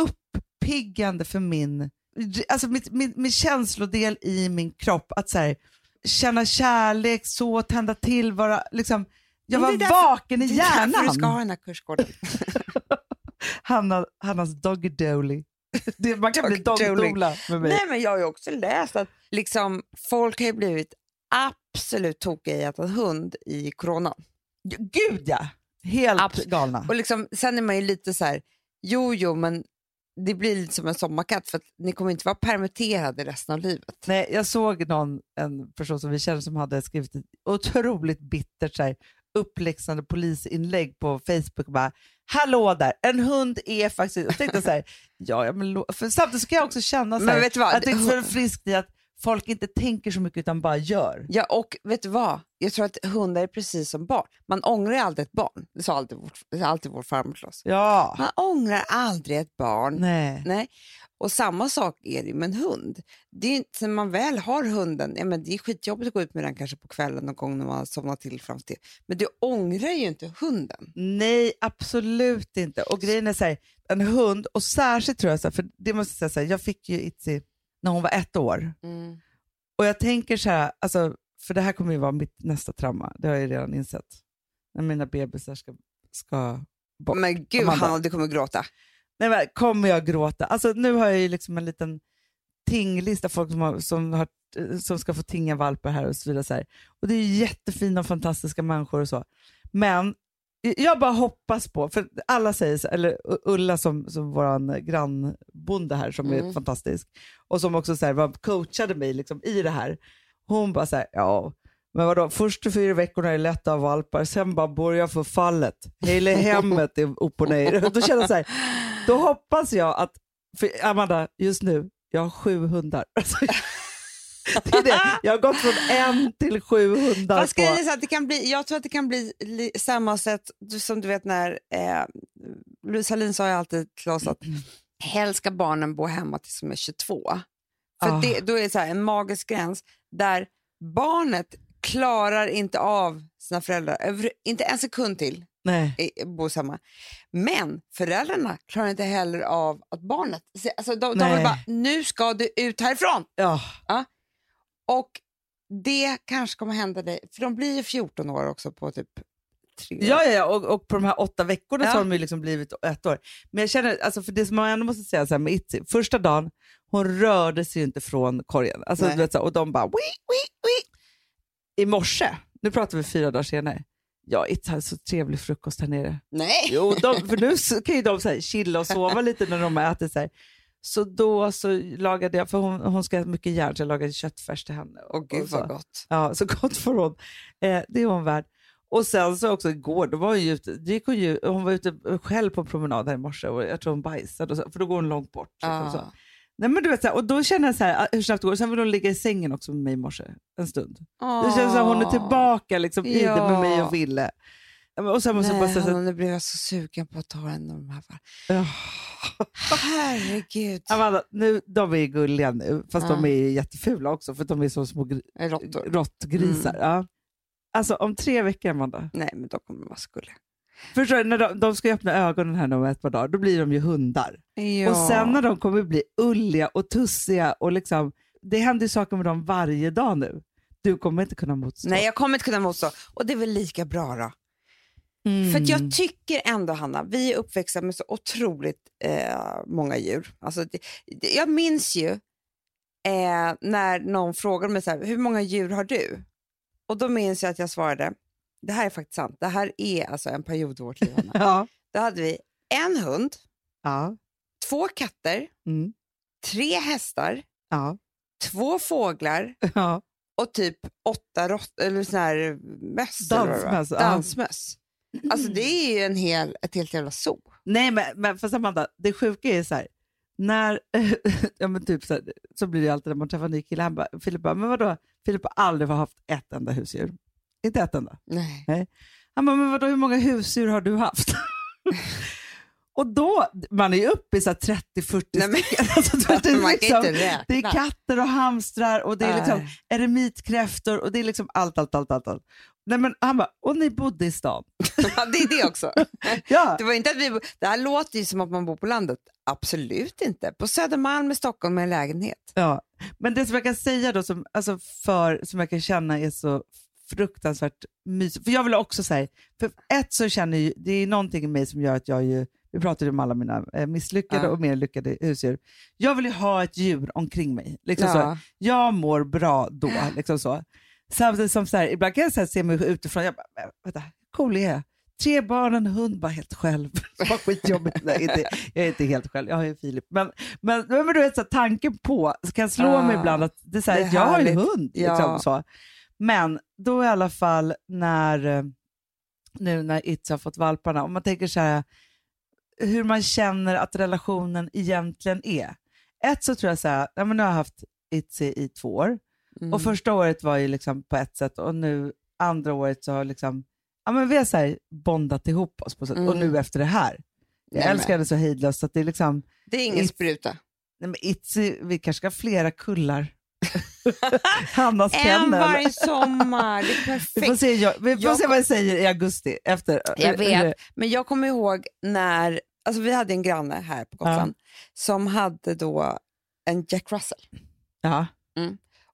uppiggande för min, alltså mitt, min, min känslodel i min kropp. Att så här, känna kärlek, så tända till, vara liksom, jag var därför- vaken i Det är därför hjärnan. du ska ha den här kursgården. Hanna, Hannas doggy dolly. Det, man kan bli dogdola med mig. Nej, men jag har ju också läst att liksom, folk har blivit absolut tokiga i att ha hund i coronan. Gud ja! Helt Abs- galna. Och liksom, sen är man ju lite så här, jo jo men det blir lite som en sommarkatt för att ni kommer inte vara permitterade resten av livet. Nej, jag såg någon, en person som vi känner som hade skrivit ett otroligt bittert så här, uppläxande polisinlägg på Facebook och bara Hallå där, en hund är faktiskt... Och tänkte jag så här, ja, ja, men, för samtidigt så kan jag också känna så Men här, vet du vad? att det är så friskt i att folk inte tänker så mycket utan bara gör. Ja, och vet du vad? Jag tror att hundar är precis som barn. Man ångrar aldrig ett barn. Det sa alltid, det sa alltid vår farmor till oss. Ja, Man ångrar aldrig ett barn. nej. Nej. Och samma sak är det med en hund. Det är inte, när man väl har hunden, ja, men det är skitjobbigt att gå ut med den kanske på kvällen någon gång när man har somnat till fram till. Men du ångrar ju inte hunden. Nej, absolut inte. Och grejen är så här, en hund, och särskilt tror jag, så här, för det måste jag säga, så här, jag fick ju Itzy när hon var ett år. Och jag tänker så här, alltså, för det här kommer ju vara mitt nästa trauma, det har jag ju redan insett. När mina bebisar ska, ska bort. Men gud Amanda. Hanna, du kommer gråta. Nej, men, kommer jag gråta? Alltså, nu har jag ju liksom en liten tinglista folk som, har, som, har, som ska få tinga valpar här och så vidare. Så här. Och det är jättefina och fantastiska människor och så. Men jag bara hoppas på, för alla säger så, eller Ulla som, som vår grannbonde här som är Mm. fantastisk och som också så här, var, coachade mig liksom, i det här. Hon bara så här, ja men vadå, första fyra veckorna är lätta av valpar, sen bara börjar förfallet. Hela hemmet är upp och ner. Då känner jag så här, då hoppas jag att, för Amanda, just nu, jag har sju hundar. Alltså, det är det. Jag har gått från en till sju hundar. Fast på- så att det kan bli, jag tror att det kan bli li, samma sätt som du vet när eh, Louise Hallin sa ju alltid till oss att helst ska barnen bo hemma tills de är 22. För Ah. det, då är det så här, en magisk gräns där barnet klarar inte av sina föräldrar, över, inte en sekund till Nej. bo hemma. Men föräldrarna klarar inte heller av att barnet, alltså de, de vill bara, nu ska du ut härifrån. Ja. Och det kanske kommer hända dig, för de blir ju 14 år också på typ tre år. Ja, ja, ja. Och, och på de här åtta veckorna Ja. så har de ju liksom blivit ett år. Men jag känner, alltså för det som man ändå måste säga så här med Itzy, första dagen, hon rörde sig ju inte från korgen. Alltså, Nej. du vet, så, och de bara, wii, wii, wii. I morse, nu pratar vi fyra dagar senare, ja, hade så trevlig frukost här nere. Nej! Jo, de, för nu så kan ju de så här, chilla och sova lite när de äter. Så, här. så då så lagade jag, för hon, hon ska äta mycket järn, så jag lagade köttfärs till henne. Åh och gud så. vad gott. Ja, så gott får hon. Eh, det är hon värd. Och sen så också igår, då var hon, ju ute, gick hon, ju, hon var ute själv på en promenad här i morse och jag tror hon bajsade, så, för då går hon långt bort. liksom så. Ah. Nej, men du vet, så här, och då känner jag så här, ah, hur snabbt det går. Sen vill hon ligga i sängen också med mig i morse en stund. Det känns som att hon är tillbaka liksom, i det med mig och Ville. Och sen måste bara Nej, säga så Hanna, nu blev jag så sugen på att ta en av de här. Ja. Herregud. Amanda, nu, de är ju gulliga nu, fast Ja. de är jättefula också för de är som små råttgrisar. Mm. Ja. Alltså om tre veckor, Amanda. Nej, men de kommer vara skulliga. Förstår du, när de, de ska ju öppna ögonen här om ett par dagar, då blir de ju hundar. Ja. Och sen när de kommer bli ulliga och tussiga och liksom, det händer ju saker med dem varje dag nu. Du kommer inte kunna motstå. Nej, jag kommer inte kunna motstå. Och det är väl lika bra då. Mm. För jag tycker ändå, Hanna, vi är uppväxta med så otroligt eh, många djur. Alltså, det, det, jag minns ju eh, när någon frågade mig så här, hur många djur har du? Och då minns jag att jag svarade, det här är faktiskt sant, det här är alltså en period i vårt liv, Hanna. Ja. Då hade vi en hund, Ja. två katter, Mm. tre hästar, Ja. två fåglar ja. och typ åtta rott, eller sån här möss. Dansmöss. Dansmöss. Alltså det är ju en hel, ett helt jävla zoo. Nej, men, men för Amanda, det sjuka är så här, när, ja men typ så, här, så blir det alltid när man träffar en ny kille, han bara, Filip bara, men vadå, Filip har aldrig haft ett enda husdjur. Inte ett enda. Nej. Han bara, men vadå, hur många husdjur har du haft? Och då, man är ju uppe i så här 30-40 Nej, men- stycken. Alltså, det, är liksom, det är katter och hamstrar och det är liksom Nej. eremitkräftor och det är liksom allt, allt, allt. allt, allt. Nej, men han bara, och ni bodde i stan? Ja, det är det också. Ja, Det, var inte att vi, bo- det här låter ju som att man bor på landet. Absolut inte. På Södermalm i Stockholm med en lägenhet. Ja, men det som jag kan säga då, som, alltså för, som jag kan känna är så fruktansvärt mysigt. För jag vill också säga, för ett så känner jag, det är någonting i mig som gör att jag ju, vi pratade om alla mina eh, misslyckade Ja. och mer lyckade husdjur. Jag vill ju ha ett djur omkring mig. Liksom så. Ja. Jag mår bra då. Liksom så. Samtidigt som så här, ibland kan jag så här, se mig utifrån, jag bara, "Äh, vänta, cool är jag? Tre barn, en hund, bara helt själv. Vad skitjobbigt. Nej, inte, jag är inte helt själv, jag har ju Filip. Men, men, men du vet, så här, tanken på, så kan slå Ah, mig ibland att det är så här, det är jag har ju hund. Liksom, Ja. så. Men då i alla fall när, eh, nu när Itz har fått valparna, om man tänker så här, hur man känner att relationen egentligen är. Ett så tror jag så här, ja, men nu har jag haft Itzy i två år Mm. och första året var ju liksom på ett sätt och nu andra året så har liksom, ja, men vi har så här bondat ihop oss på sätt. och Mm. nu efter det här. Jag Nej, älskar henne så hejdlöst att det är liksom, Det är ingen spruta. nej men Itzy, vi kanske ska ha flera kullar. Hannas En varje sommar. Det är Vi får, perfekt. se, jag, vi får Jag se vad jag säger i augusti. Efter. Jag vet, men jag kommer ihåg när, alltså vi hade en granne här på Gotland som hade då en Jack Russell. Ja,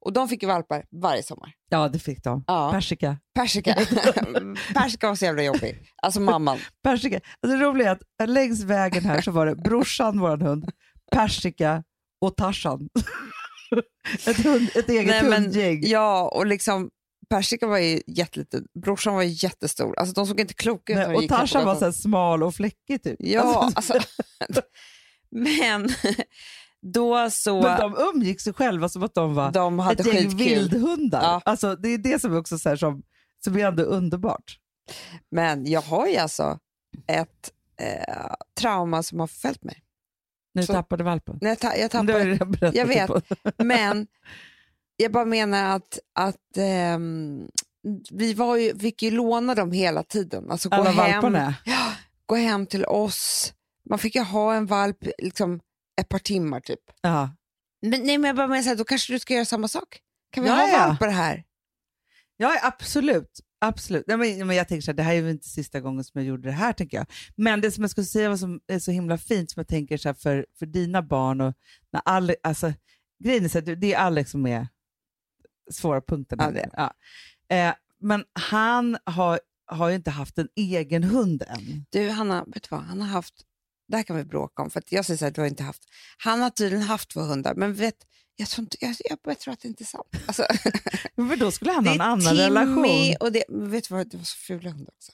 Och de fick ju valpar varje sommar. ja, det fick de. Ja. Persika. Persika. Persika var så jävla jobbig. Alltså mamman. Persika. Alltså, det roliga är att längs vägen här så var det brorsan, vår hund, Persika och Tarzan. ett, hund, ett eget Nej, men- hundgäng. Ja, och liksom Persika var ju jätteliten, brorsan var ju jättestor. Alltså de såg inte kloka ut. Nej, och Tarzan var så här smal och fläckig typ. Ja, Alltså, alltså. men då så, men de umgicks ju själva som att de var de hade ett gäng skitkul. vildhundar. Ja. Alltså, det är det som är också så här, som, som är ändå underbart. Men jag har ju alltså ett eh, trauma som har förföljt mig. När du Så- tappade valpen. När jag, ta, jag tappade jag Jag vet. Men jag bara menar att, att ehm, vi var ju, fick ju låna dem hela tiden. Alltså gå Alla hem, valparna. ja, gå hem till oss. Man fick ju ha en valp liksom, ett par timmar typ. Ja. Men, nej, men jag bara menar så här, då kanske du ska göra samma sak. Kan vi Ja, ha ja. valpar här? Ja, absolut. Absolut. Nej, men, men jag tänker så här, det här är ju inte sista gången som jag gjorde det här, tänker jag. Men det som jag skulle säga var som är så himla fint, som jag tänker så här, för, för dina barn och när Ale, alltså, grejen är så här, det är Alex som är svåra punkten. Ja, det Ja. Eh, men han har, har ju inte haft en egen hund än. Du Hanna, vet du vad? Han har haft, det här kan vi bråka om, för jag säger så här, du har inte haft, han har tydligen haft två hundar, men vet, jag tror, inte, jag, jag, jag tror att det inte är sant. Alltså, Men då skulle han ha en annan relation. och det, vet du vad, det var så fula hundar också.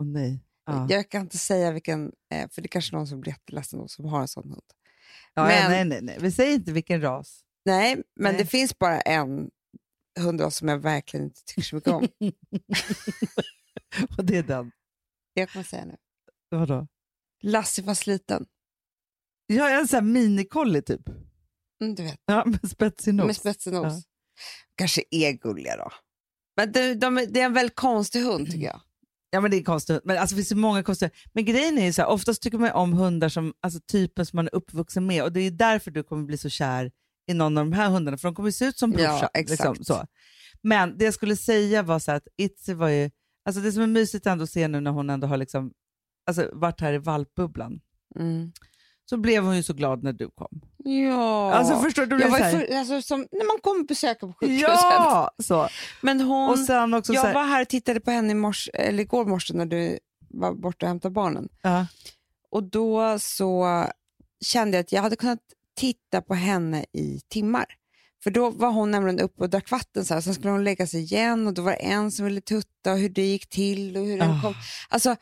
Åh nej. Ja. Jag kan inte säga vilken, eh, för det är kanske någon som blir jätteledsen som har en sån hund. Ja, men- nej, nej, nej. Vi säger inte vilken ras. Nej, men Nej. det finns bara en hundras som jag verkligen inte tycker så mycket om. och det är den. jag kommer säga nu. Vadå? Lassie var sliten. Jag är en sån här minikolli typ. Mm, du vet, Ja, med spetsig nos. med spetsig nos. Ja. Kanske är gulliga då. Men det, de, det är en väldigt konstig hund tycker jag. Ja men det är konstigt. Men alltså, det finns så många konstiga. Men grejen är ju så här, oftast tycker man om hundar som alltså, typen som man är uppvuxen med och det är därför du kommer bli så kär i någon av de här hundarna för de kommer se ut som Ja, brorsan. exakt. liksom, så. Men det jag skulle säga var så här att Itzy var ju, alltså det som är mysigt ändå att se nu när hon ändå har liksom, alltså, varit här i valpbubblan, Mm. Så blev hon ju så glad när du kom. Ja. Alltså förstår du? jag var för, alltså, som när man kommer besöka på sjukhuset. Ja! Så. Men hon, Och sen också så jag här, var här och tittade på henne i morse, eller igår morse när du var borta och hämtade barnen. ja. Och då så kände jag att jag hade kunnat titta på henne i timmar. För då var hon nämligen uppe och drack vatten så här, sen skulle hon lägga sig igen och då var det en som ville tutta och hur det gick till och hur den Ah. kom. Alltså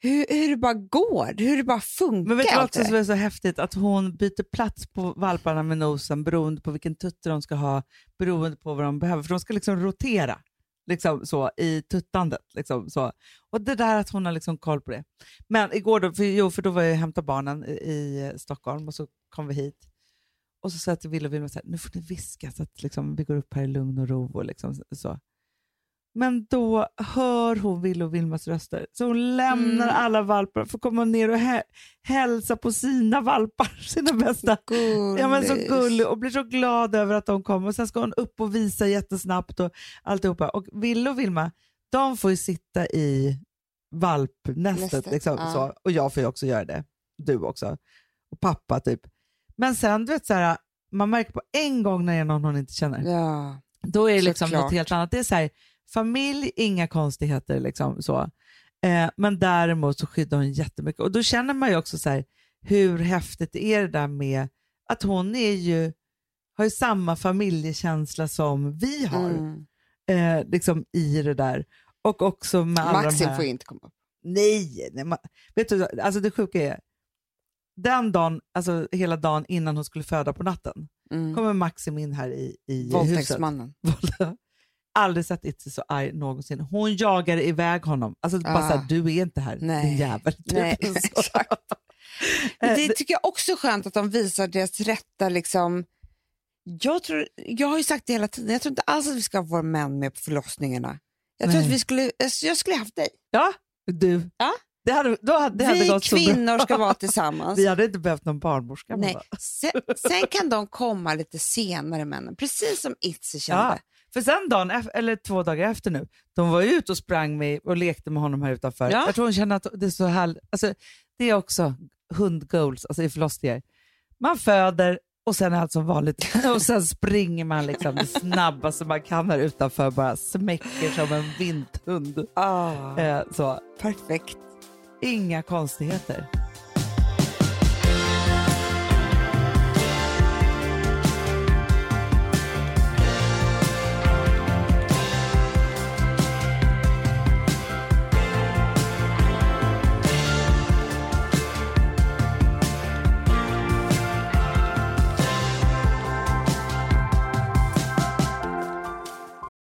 hur, hur det bara går, hur det bara funkar. Men vet du vad också som är så häftigt? Att hon byter plats på valparna med nosen beroende på vilken tutte de ska ha, beroende på vad de behöver. För de ska liksom rotera. liksom så, i tuttandet. Liksom, så. Och det där att hon har liksom koll på det. Men igår, då, för, jo, för då var jag och hämtade barnen i, i Stockholm och så kom vi hit. Och så sa jag till Wille och här, nu får ni viska så att liksom, vi går upp här i lugn och ro. Och liksom, så. Men då hör hon Wille och Vilmas röster, så hon lämnar Mm. alla valpar för att komma ner och hä- hälsa på sina valpar, sina bästa. Ja, men så gullig och blir så glad över att de kommer. Och sen ska hon upp och visa jättesnabbt och alltihopa. Och Ville och Vilma, de får ju sitta i valpnästet. Nästet, Liksom, ja. så. Och jag får ju också göra det. Du också. Och pappa typ. Men sen, du vet så här, man märker på en gång när det är någon hon inte känner. Ja. Då är det liksom Såklart. något helt annat. Det är så här, familj, inga konstigheter. Liksom, så. Eh, men däremot så skyddar hon jättemycket. Och då känner man ju också så här, hur häftigt är det där med att hon är ju, har ju samma familjekänsla som vi har Mm. eh, liksom i det där. Och också med alla de Maxim här... får inte komma upp. Nej, nej man, vet du, alltså det sjuka är, den dagen, alltså hela dagen innan hon skulle föda på natten, Mm. kommer Maxim in här i, i huset. Våldtäktsmannen. Aldrig sett Itzy så arg någonsin. Hon jagar iväg honom. Alltså bara Ah. såhär, du är inte här Nej. din jävel. Nej, exakt. Eh, det tycker jag också är skönt att de visar deras rätta... Liksom, jag, tror, jag har ju sagt det hela tiden, jag tror inte alls att vi ska ha våra män med på förlossningarna. Jag tror Nej. att vi skulle, jag skulle haft dig. Ja, du. Ja. Det hade, då hade, det hade vi gått kvinnor ska vara tillsammans. Vi hade inte behövt någon barnmorska. Nej. Sen, sen kan de komma lite senare, männen. Precis som Itzy kände. Ja. För sen dagen, eller två dagar efter nu, de var ju ute och sprang med och lekte med honom här utanför. Ja. Jag tror hon känner att det är så härligt. Alltså, det är också hundgoals alltså i förlossningar. Man föder och sen är allt som vanligt. och sen springer man liksom det snabbaste man kan här utanför, bara smäcker som en vinthund. Ah, Eh, så. perfekt. Inga konstigheter.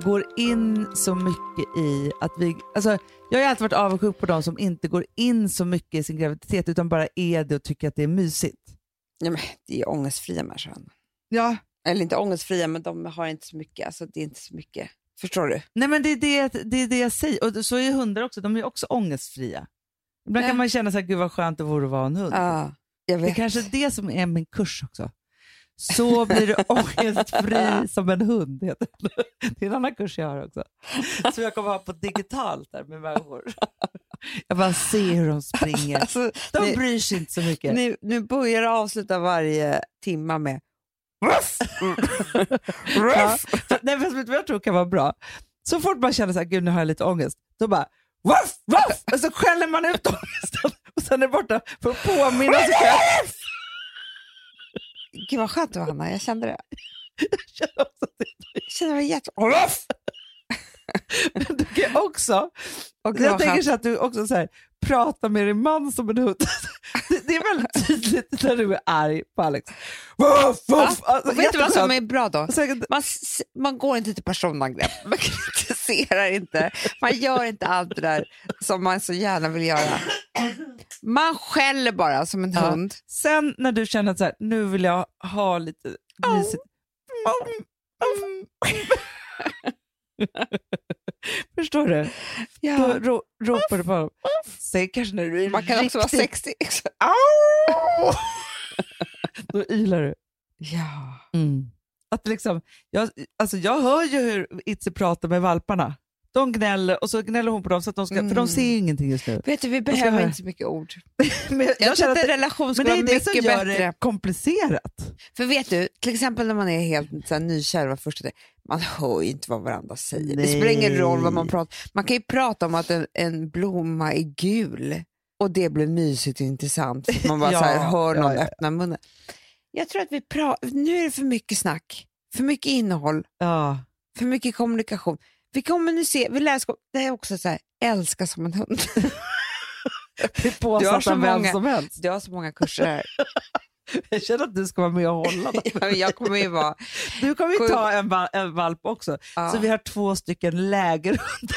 går in så mycket i att vi... Alltså, jag har alltid varit avundsjuk på de som inte går in så mycket i sin graviditet utan bara är det och tycker att det är mysigt. Ja, men det är ju ångestfria människor. Ja, Eller inte ångestfria, men de har inte så mycket. Alltså, det är inte så mycket. Förstår du? nej men det är det, det, är det jag säger. Och så är hundar också, de är också ångestfria. Ibland Ja. kan man känna så här, gud vad skönt det vore att vara en hund. Ja, Det är kanske är det som är min kurs också. Så blir du ångestfri som en hund. Heter det. det är en annan kurs jag har också. Som jag kommer ha på digitalt där med människor. Jag bara ser hur de springer. Alltså, De ni, bryr sig inte så mycket. ni, nu börjar avsluta varje timma med ruff! Ja. För- Nej, fast vet du vad jag tror kan vara bra? Så fort man känner så här, gud nu har jag lite ångest, då bara Ruff, ruff! Och så skäller man ut ångesten och sen är det borta för att påminna sig själv. Gud vad skönt det var Hanna, jag kände det. Jag känner också det Jag kände det var jätte... Men du kan också, Och jag tänker så att du också så här, pratar med din man som en hund. Det, är väldigt tydligt när du är arg på Alex. Ruff, ruff! Alltså, vet du vad som är bra då? Säkert- Man, man går inte till personangrepp, man kritiserar inte, man gör inte allt det där som man så gärna vill göra. Man skäller bara som en Ja. hund. Sen när du känner att så här, nu vill jag ha lite mysigt. Förstår du? Då Ja. ro, ropar du på honom. Sen kanske när du är Man kan också vara riktigt- sexig. Au! Då ylar du. Ja. Att liksom, jag, alltså jag hör ju hur Itzy pratar med valparna. De gnäller och så gnäller hon på dem, så att de ska, för de Mm. ser ju ingenting just nu. Vet du, vi behöver inte så mycket ord. Men jag, Jag, tror att en det, relation men skulle det är vara det som mycket gör bättre. det komplicerat. För vet du, till exempel när man är helt så här, nykär var första det, man hör ju inte vad varandra säger. Det spelar ingen roll vad man Nej. pratar Man kan ju prata om att en, en blomma är gul och det blir mysigt och intressant. för Man bara Ja, så här, hör ja, någon ja. öppna munnen. Jag tror att vi pratar, nu är det för mycket snack, för mycket innehåll, Ja. för mycket kommunikation. Vi kommunicerar, vi oss, det är också så här, älska som en hund. Är Du har så många- som helst. Du har så många kurser här. Jag känner att du ska vara med och hålla. Ja, jag kommer ju vara... Du kommer ju ta en, val- en valp också, Ja. så vi har två stycken lägerhundar.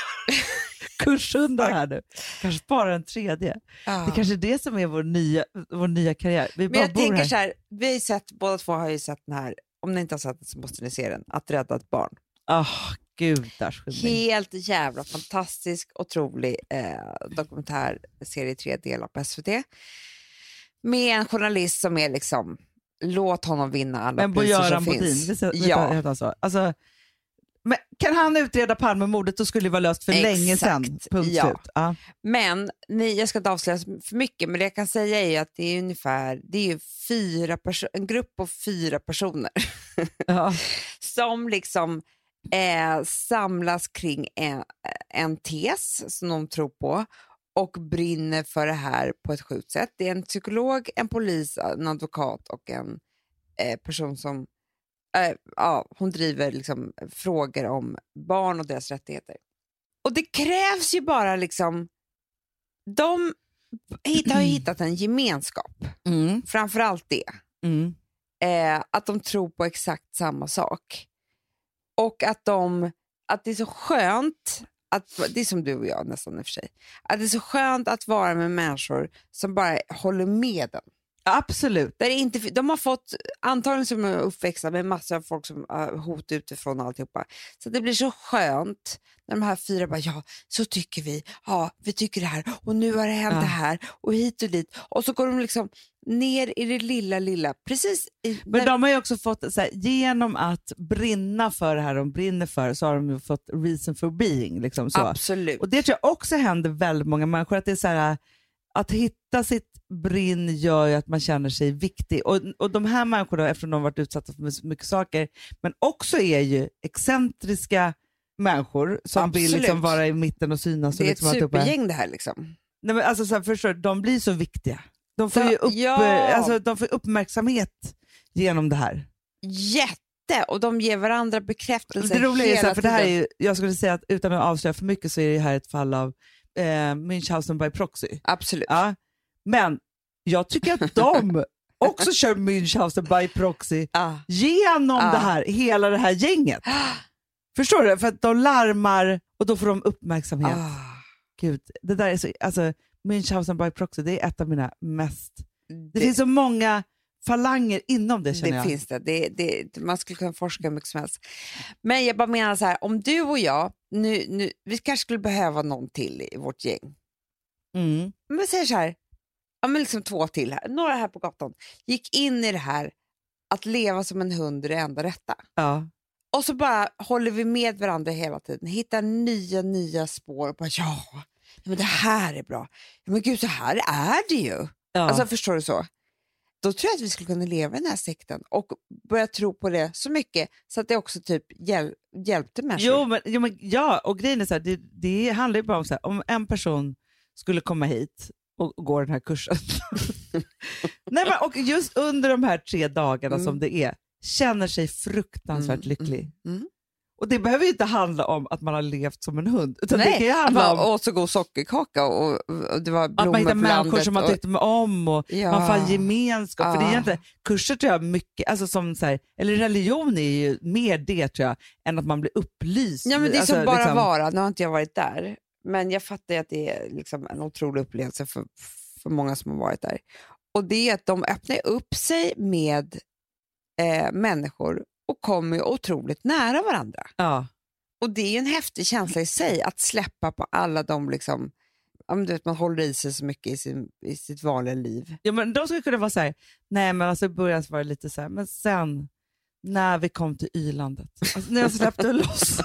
Kurshundar här nu. Kanske spara en tredje. Ja. Det kanske är det som är vår nya, vår nya karriär. Vi Men bara jag tänker här. så här, vi har sett, båda två har ju sett den här, om ni inte har sett den så måste ni se den, Att rädda ett barn. Ah, gudars. Helt jävla fantastisk, otrolig eh, dokumentärserie i tre delar på SVT. Med en journalist som är liksom, låt honom vinna alla Men priser som Bodin, finns. visst, visst ja, heter han så? Alltså, men kan han utreda Palmemordet då skulle det vara löst för länge Exakt, sedan. Punkt ja. slut. Ja. men ni, jag ska inte avslöja för mycket, men det jag kan säga är att det är ungefär, det är ju fyra en grupp på fyra personer Ja. som liksom eh, samlas kring en, en tes som de tror på och brinner för det här på ett sjukt sätt. Det är en psykolog, en polis, en advokat och en eh, person som eh, ja, hon driver liksom frågor om barn och deras rättigheter. Och det krävs ju bara liksom... De hit- har ju hittat en gemenskap, Mm. framför allt det Mm. eh, att de tror på exakt samma sak. Och att, de, att det är så skönt, att, det är som du och jag nästan i och för sig, att det är så skönt att vara med människor som bara håller med den. Absolut. Det inte, de har fått, antagligen som är uppväxta med massor av folk som har hot utifrån och alltihopa. Så det blir så skönt när de här fyra bara, ja så tycker vi, ja vi tycker det här och nu har det hänt Ja. det här och hit och dit. Och så går de liksom ner i det lilla, lilla, precis i, Men när- de har ju också fått, så här, genom att brinna för det här de brinner för, så har de ju fått reason for being. Liksom, så. Absolut. Och Det tror jag också händer väldigt många människor. Att, det är så här, att hitta sitt brinn gör ju att man känner sig viktig. Och, och de här människorna, eftersom de har varit utsatta för så mycket saker, men också är ju excentriska människor som vill Absolut. liksom vara i mitten och synas. det och är liksom ett supergäng det här liksom. Nej, men alltså, så här, förstår de blir så viktiga. De får, ju upp, ja. alltså, de får uppmärksamhet genom det här. Jätte! Och de ger varandra bekräftelse Det roliga är ju så hela här, för det här är jag skulle säga att utan att avslöja för mycket så är det här ett fall av eh, Münchhausen by proxy. Absolut. Ja. Men jag tycker att de också kör Münchhausen by proxy Ah. genom Ja. det här, hela det här gänget. Förstår du? För att de larmar och då får de uppmärksamhet. Ah. Gud, det där är så, alltså, Münchhausen by proxy, det är ett av mina mest... Det, Det, finns så många falanger inom det känner det jag. finns det. Det, det. Man skulle kunna forska hur mycket som helst. Men jag bara menar så här, om du och jag, nu, nu, vi kanske skulle behöva någon till i vårt gäng. Mm. Men säger så här, ja, men liksom två till här, några här på gatan, gick in i det här att leva som en hund är det enda rätta. Ja. Och så bara håller vi med varandra hela tiden, hittar nya, nya spår. Och bara, ja, men det här är bra. Men gud, så här är det ju. Ja. Alltså, förstår du så? Då tror jag att vi skulle kunna leva i den här sekten och börja tro på det så mycket så att det också typ hjäl hjälpte människor. Jo, men, jo, men, ja, och grejen är så här, det, det handlar ju bara om så här, om en person skulle komma hit och, och gå den här kursen. Nej, men, och just under de här tre dagarna Mm. som det är, känner sig fruktansvärt Mm, lycklig. mm, mm. Och det behöver ju inte handla om att man har levt som en hund, utan det Nej, kan ju att handla om åt så god sockerkaka och, och det var att blommor man hittar människor som man tyckte om och Ja. man en gemenskap. För det är Ja. inte, kurser tror jag mycket, alltså som så här, eller religion är ju mer det tror jag, än att man blir upplyst. Ja, men det är Alltså, som bara liksom- vara. Nu har inte jag varit där, men jag fattar ju att det är liksom en otrolig upplevelse för, för många som har varit där. Och det är att de öppnar upp sig med eh, människor och kommer otroligt nära varandra. Ja. Och det är en häftig känsla i sig att släppa på alla de liksom, du vet, man håller i sig så mycket i, sin, i sitt vanliga liv. Ja, men de skulle kunna vara så här, nej men alltså i början var det lite så här, men sen när vi kom till Y-landet, alltså, när jag släppte loss.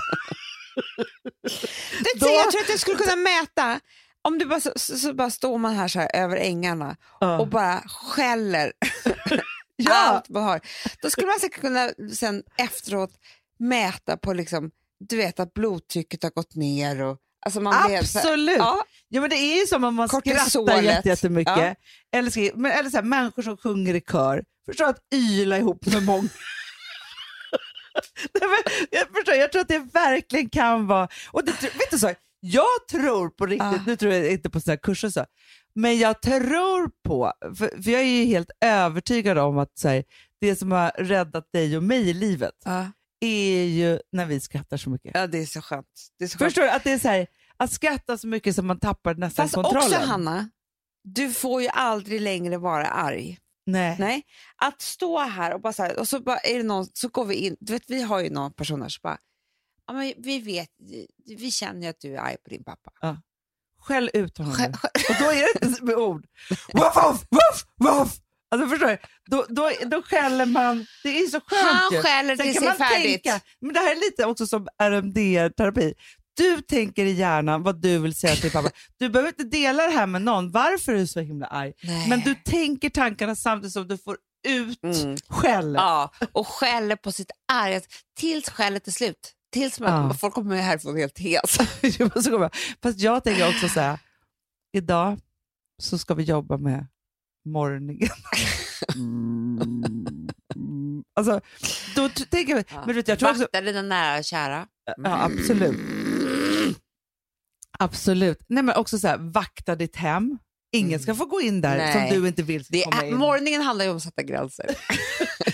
Du, jag tror att jag skulle kunna mäta, om du bara, så, så, bara står man här, så här över ängarna Ja. och bara skäller Ja. allt man har. Då skulle man säkert kunna sen efteråt mäta på liksom, du vet att blodtrycket har gått ner och alltså så här- Absolut. Ja, Ja, men det är ju som om man skrattar jätte- jättemycket. Ja. Eller, men, eller så här, människor som sjunger i kör. Förstår att yla ihop med många. Jag, förstår, jag tror att det verkligen kan vara... Och det, vet du så, jag tror på riktigt, Ah. nu tror jag inte på sådana kurser, så, men jag tror på, för, för jag är ju helt övertygad om att så här, det som har räddat dig och mig i livet ja. är ju när vi skrattar så mycket. ja, det är så skönt. Det är så skönt. Förstår du? Att det är så här, att skratta så mycket som man tappar nästan Fast kontrollen. också Hanna, du får ju aldrig längre vara arg. Nej. Nej, att stå här och bara så här, och så bara är det någon, så går vi in, du vet vi har ju någon person här som bara, ja, men vi vet, vi känner ju att du är arg på din pappa. Skäll ut honom. Skä- nu. skä- Och då är det inte med ord. Woof, woof, woof, woof. Alltså förstår du? Då, då, då skäller man. Det är så skönt Han ju. skäller tills det är färdigt. tänka, men det här är lite också som RMDR-terapi. Du tänker i hjärnan vad du vill säga till pappa. Du behöver inte dela det här med någon, varför är du så himla arg. Nej. Men du tänker tankarna samtidigt som du får ut Mm. skäll. Ja, och skäller på sitt arg tills skället är slut. Tills man, Ja. folk kommer härifrån helt hes. Fast jag tänker också så här, idag så ska vi jobba med morgoningen. Mm. Alltså, då tänker jag, men du jag tror också, Vakta dina nära och kära. ja, absolut. Absolut. Nej, men också så här, vakta ditt hem. Ingen ska få gå in där Nej. som du inte vill ska Det komma in. morgonen handlar ju om att sätta gränser.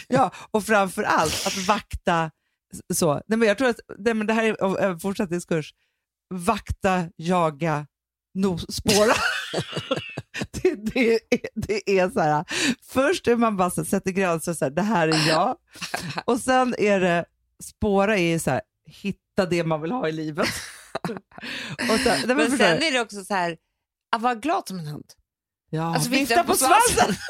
Ja, och framför allt att vakta så. Nej, men jag tror att nej, men det här är en fortsättningskurs. Vakta, jaga, no, spåra. det, det, är- det är så här, först är man bara så, sätter gränser, så här, det här är jag. Och sen är det, spåra är så här, hitta det man vill ha i livet. och så, nej, men Men sen är det också så här, att vara glad som en hund. ja, alltså, vifta på svansen.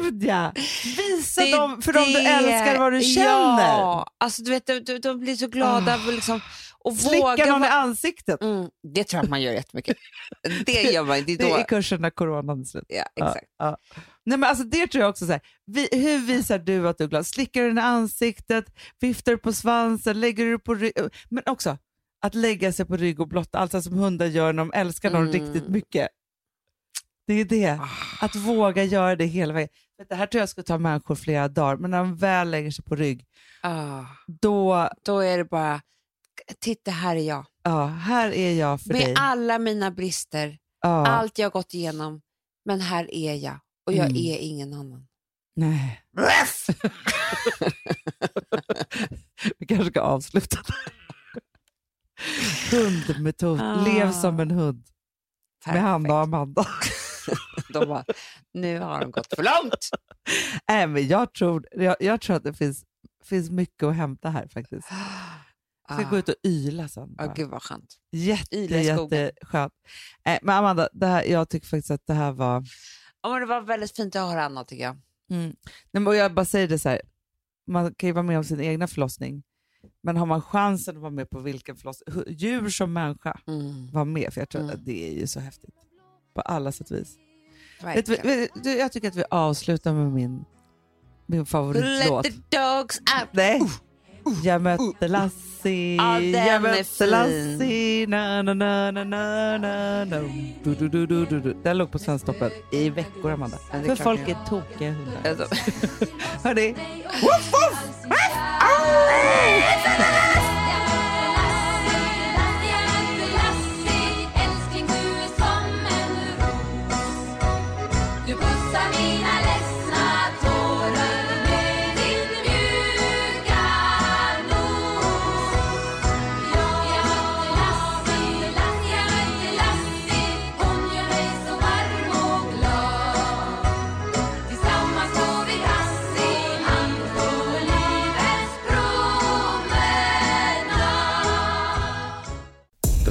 Gud ja! Visa Det- dem för dem du det- älskar vad du känner. Ja, alltså du vet, de, de, blir så glada Ah. och liksom, och Slicka våga någon i ansiktet. mm, Det tror jag man gör jättemycket. Det gör man, det är Det då. är kursen när coronan är slut. Ja, Ja, exakt. ja. Nej, men alltså det tror jag också. Så här, vi, hur visar du att du är glad? Slickar du den i ansiktet? Viftar du på svansen? Lägger du på? Men också att lägga sig på rygg och blotta, alltså som hundar gör när de älskar någon Mm. riktigt mycket. Det är det. Att våga göra det hela vägen. Det här tror jag skulle ta människor flera dagar, men när de väl lägger sig på rygg, Ah, då, då är det bara, titta här är jag. ja, här är jag för Med dig. alla mina brister, Ja, allt jag har gått igenom, men här är jag och jag Mm. är ingen annan. nej. Vi kanske ska avsluta där. Hundmetod. Ah. Lev som en hund. Med Hanna och Amanda. De bara, nu har de gått för långt. Nej, men jag, tror, jag, jag tror att det finns, finns mycket att hämta här faktiskt. Jag ska Ah. gå ut och yla sen. Bara. gud vad skönt. Jätte, Yla jätteskönt. Nej, men Amanda, det här, jag tycker faktiskt att det här var... Ja, men det var väldigt fint att höra Anna tycker jag. Nej, men jag bara säger det så här, man kan ju vara med om sin egna förlossning, men har man chansen att vara med på vilken förlossning, djur som människa, Mm. var med, för jag tror Mm. att det är ju så häftigt. På alla sätt och vis. Vet, vet, jag tycker att vi avslutar med min, min Let favoritlåt. the dogs out. Nej. Jag mötte Lassie, Ja, den jag mötte. Lassie, na na na na na na du, du, du, du, du, du. Den låg på Svensktoppen i veckor, Amanda. Ja, För folk är tokiga hundar. Alltså, Hörni, woof, woof!